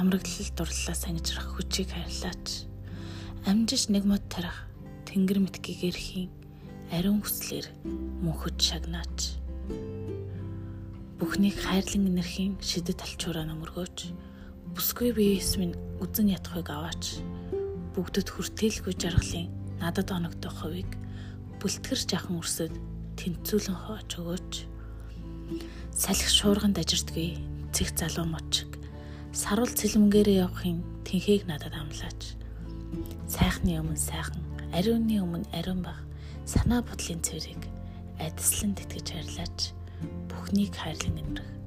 амраглал дурлалаа сангижрах хүчийг хайрлаач. Амжиж нэг мод тарах тэнгэр мэт гэгэрхийн ариун хүслэр мөнхөд шагнаач. Бүхнийг хайрлан инэрхийн шидэт талчуураа нөмөргөөч. Бүсгүй биес минь үзэн ятхыг аваач. Бүгдэд хүртээлгүй жаргалын надад оногдох хувийг бүлтгэр жахан үрсэд тэнцүүлэн хооч өгөөч. Салхи шуурганд ажирдгүй цэг залуу мочиг саруул цэлмгээрээ явахын тэнхийг надад амлаач. Сайхны өмнө сайхан, ариунны өмнө ариун баг. Санаа бодлын цэврийг айдаслан тэтгэж хайрлаач. Бүхнийг хайрлан нэмрэх.